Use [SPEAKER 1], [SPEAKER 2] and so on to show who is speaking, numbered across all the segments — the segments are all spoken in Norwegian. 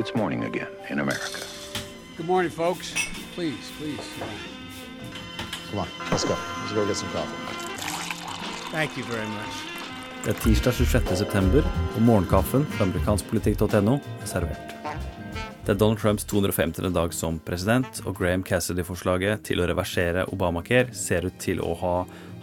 [SPEAKER 1] it's morning again in America.
[SPEAKER 2] Good morning, folks. Please, please.
[SPEAKER 3] Come on, let's go. Let's go get some coffee.
[SPEAKER 2] Thank you very much.
[SPEAKER 4] Det er tirsdag 26. september, og morgenkaffen fra amerikanskpolitikk.no er servert. Det er Donald Trumps 250. dag som president, og Graham Cassidy-forslaget til å reversere Obamacare ser ut til å ha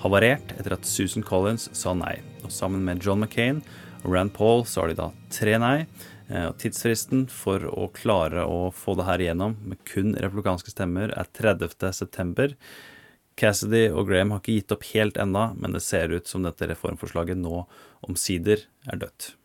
[SPEAKER 4] havarert etter at Susan Collins sa nei. Og sammen med John McCain og Rand Paul sa de da tre nei. Eh, Tidsfristen for å klare å få det her igjennom med kun republikanske stemmer er 30. september. Cassidy og Graham har ikke gitt opp helt enda, men det ser ut som dette reformforslaget nå omsider er dødt.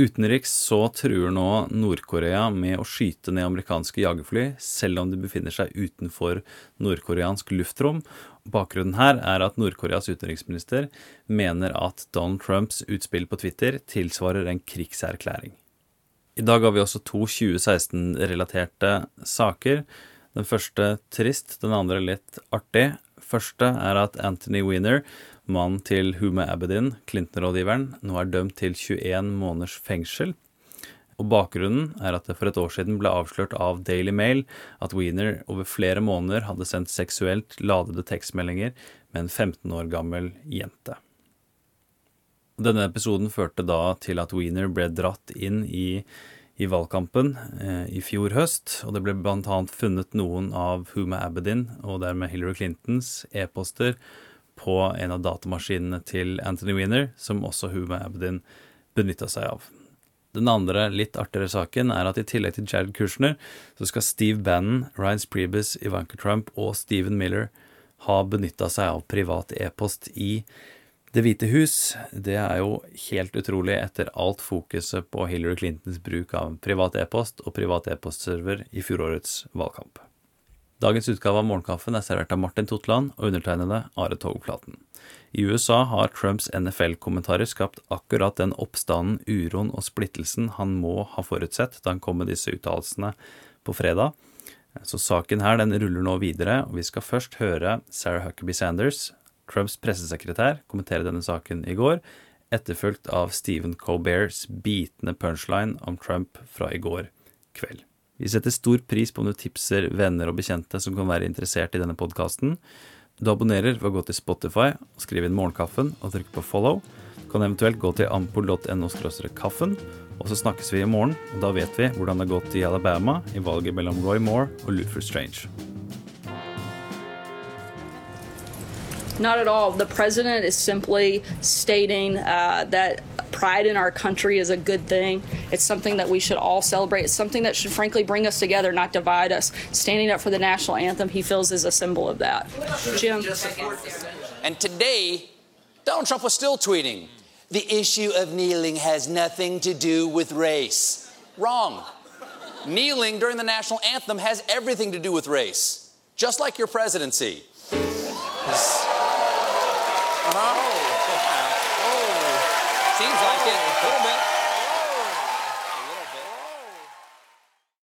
[SPEAKER 4] Utenriks så truer nå Nord-Korea med å skyte ned amerikanske jagerfly, selv om de befinner seg utenfor nordkoreansk luftrom. Bakgrunnen her er at Nord-Koreas utenriksminister mener at Donald Trumps utspill på Twitter tilsvarer en krigserklæring. I dag har vi også to 2016-relaterte saker. Den første trist, den andre litt artig første er at Anthony Weiner, mannen til Huma Abedin, Clinton-rådgiveren, nå er dømt til 21 måneders fengsel. Og Bakgrunnen er at det for et år siden ble avslørt av Daily Mail at Weiner over flere måneder hadde sendt seksuelt ladede tekstmeldinger med en 15 år gammel jente. Denne episoden førte da til at Wiener ble dratt inn i i valgkampen eh, i fjor høst, og det ble bl.a. funnet noen av Huma Abedin og dermed Hillary Clintons e-poster på en av datamaskinene til Anthony Wiener, som også Huma Abedin benytta seg av. Den andre litt artigere saken er at i tillegg til Jared Kushner, så skal Steve Bannon, Ryan Spreebus, Ivanka Trump og Stephen Miller ha benytta seg av privat e-post i det hvite hus, det er jo helt utrolig etter alt fokuset på Hillary Clintons bruk av privat e-post og privat e-postserver i fjorårets valgkamp. Dagens utgave av Morgenkaffen er servert av Martin Totland og undertegnede Are Togflaten. I USA har Trumps NFL-kommentarer skapt akkurat den oppstanden, uroen og splittelsen han må ha forutsett da han kom med disse uttalelsene på fredag. Så saken her den ruller nå videre, og vi skal først høre Sarah Huckaby Sanders, Trumps pressesekretær kommentere denne saken i går, etterfulgt av Stephen Colberts bitende punchline om Trump fra i går kveld. Vi setter stor pris på om du tipser venner og bekjente som kan være interessert i denne podkasten. Du abonnerer ved å gå til Spotify skrive inn Morgenkaffen og trykke på follow. Du kan eventuelt gå til ampol.no kaffen, og så snakkes vi i morgen. og Da vet vi hvordan det har gått i Alabama i valget mellom Roy Moore og Luther Strange.
[SPEAKER 5] Not at all. The president is simply stating uh, that pride in our country is a good thing. It's something that we should all celebrate. It's something that should, frankly, bring us together, not divide us. Standing up for the national anthem, he feels, is a symbol of that. Jim.
[SPEAKER 6] And today, Donald Trump was still tweeting the issue of kneeling has nothing to do with race. Wrong. Kneeling during the national anthem has everything to do with race, just like your presidency. Seems like it a little bit.